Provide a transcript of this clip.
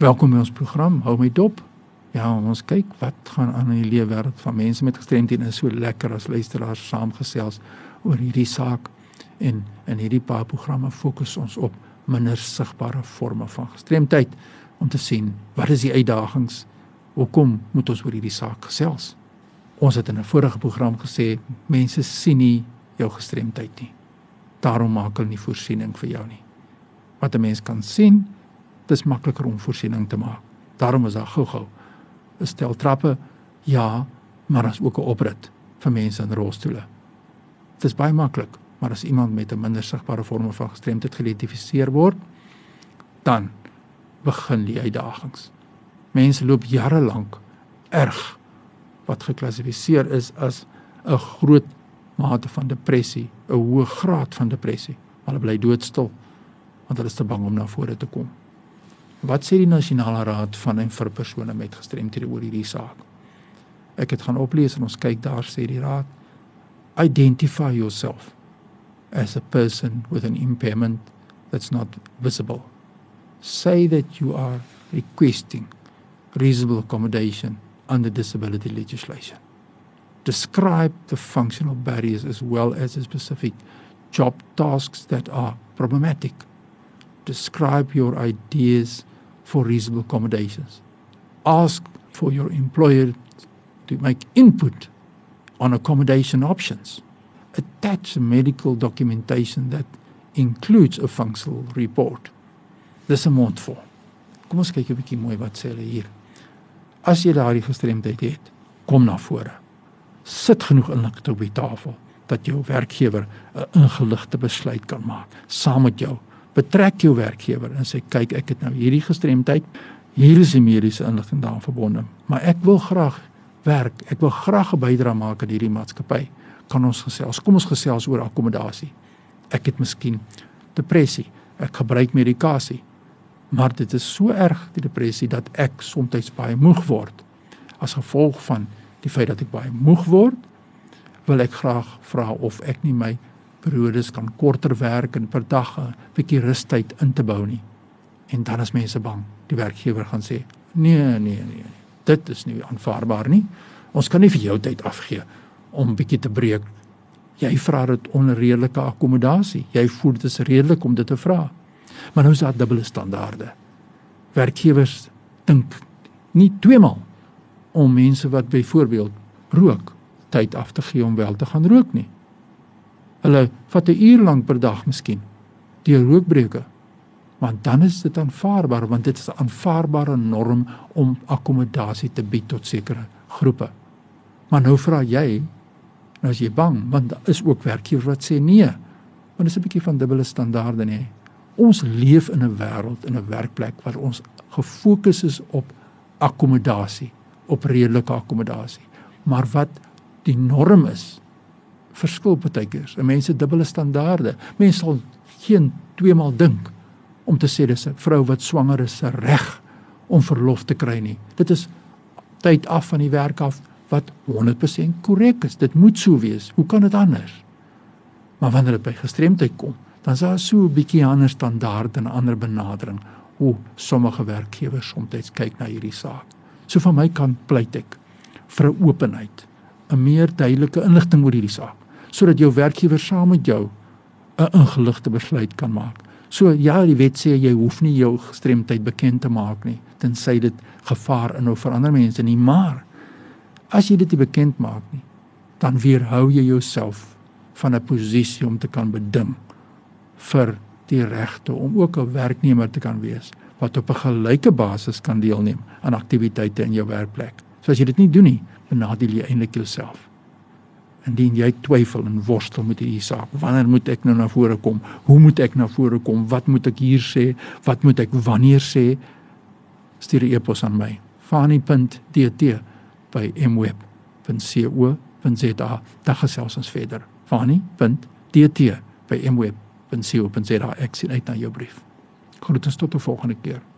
Welkom by ons program. Hou my dop. Ja, ons kyk wat gaan aan in die lewe wêreld van mense met gestremdhede en so lekker as luisteraars saamgesels oor hierdie saak. En in hierdie paar programme fokus ons op minder sigbare forme van gestremdheid. Om te sien wat is die uitdagings? Hoekom moet ons oor hierdie saak gesels? Ons het in 'n vorige program gesê mense sien nie jou gestremdheid nie. Daarom maak hulle nie voorsiening vir jou nie. Wat 'n mens kan sien dis makliker om voorsiening te maak daarom is daar gou-gou 'n stel trappe ja maar as ook 'n oprit vir mense in rolstoele dis baie maklik maar as iemand met 'n minder sigbare vorm van gestremdheid geïdentifiseer word, dan begin die uitdagings. Mense loop jare lank erg wat geklassifiseer is as 'n groot mate van depressie, 'n hoë graad van depressie. Hulle bly doodstil want hulle is te bang om na vore te kom. Wat sê die nasionale raad van en vir persone met gestremthede oor hierdie saak? Ek het gaan oplees en ons kyk daar sê die raad identify yourself as a person with an impairment that's not visible. Say that you are requesting reasonable accommodation under disability legislation. Describe the functional barriers as well as the specific job tasks that are problematic. Describe your ideas for reasonable accommodations. Ask for your employer to make input on accommodation options attach medical documentation that includes a functional report. Dis 'n mondvol. Kom ons kyk 'n bietjie mooi wat sê hulle hier. As jy daardie gestremdheid het, kom na vore. Sit genoeg inligting op die tafel dat jou werkgewer 'n ingeligte besluit kan maak saam met jou. Betrek jou werkgewer en sê kyk, ek het nou hierdie gestremdheid. Hier is die mediese inligting daaraan verbonde, maar ek wil graag werk. Ek wil graag 'n bydrae maak aan hierdie maatskappy kan ons gesels. Kom ons gesels oor akkommodasie. Ek het miskien depressie. Ek gebruik medikasie. Maar dit is so erg die depressie dat ek soms baie moeg word. As gevolg van die feit dat ek baie moeg word, wil ek graag vra of ek nie my periodes kan korter werk en per dag 'n bietjie rustyd in te bou nie. En dan is mense bang. Die werkgewer gaan sê: "Nee, nee, nee. Dit is nie aanvaarbaar nie. Ons kan nie vir jou tyd afgee om bietjie te breek. Jy vra dit onder redelike akkommodasie. Jy voel dit is redelik om dit te vra. Maar nou is daar dubbele standaarde. Werkgewers dink nie tweemaal om mense wat byvoorbeeld rook tyd af te gee om wel te gaan rook nie. Hulle vat 'n uur lank per dag miskien deur rookbreuke. Want dan is dit aanvaarbaar want dit is 'n aanvaarbare norm om akkommodasie te bied tot sekere groepe. Maar nou vra jy Nou as jy bang, want daar is ook werkgewers wat sê nee. Want dit is 'n bietjie van dubbele standaarde nê. Ons leef in 'n wêreld in 'n werkplek waar ons gefokus is op akkommodasie, op redelike akkommodasie. Maar wat die norm is, verskil baie keer. Mense dubbele standaarde. Mense sal geen tweemaal dink om te sê dis 'n vrou wat swanger is se reg om verlof te kry nie. Dit is tyd af van die werk af wat 100% korrek is. Dit moet so wees. Hoe kan dit anders? Maar wanneer dit by gestremdheid kom, dan is daar so 'n bietjie ander standaard en ander benadering hoe sommige werkgewers soms kyk na hierdie saak. So van my kant pleit ek vir openheid, 'n meer duidelike inligting oor hierdie saak, sodat jou werkgewer saam met jou 'n ingeligte besluit kan maak. So ja, die wet sê jy hoef nie jou gestremdheid bekend te maak nie, tensy dit gevaar inhou vir ander mense nie, maar As jy dit nie bekend maak nie, dan weerhou jy jouself van 'n posisie om te kan beding vir die regte om ook 'n werknemer te kan wees wat op 'n gelyke basis kan deelneem aan aktiwiteite in jou werkplek. So as jy dit nie doen nie, benadeel jy eintlik jouself. Indien jy twyfel en worstel met hierdie saak, wanneer moet ek nou na vore kom? Hoe moet ek na vore kom? Wat moet ek hier sê? Wat moet ek wanneer sê? Stuur 'n e-pos aan my. fani.dt by mweb.co.za. Daar gesels ons verder. Fani.dt by mweb.co.za. Ek sien uit na jou brief. Groetens tot 'n volgende keer.